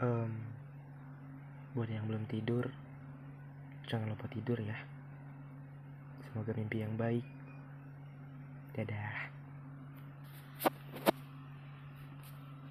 um, buat yang belum tidur jangan lupa tidur ya. Semoga mimpi yang baik. Dadah.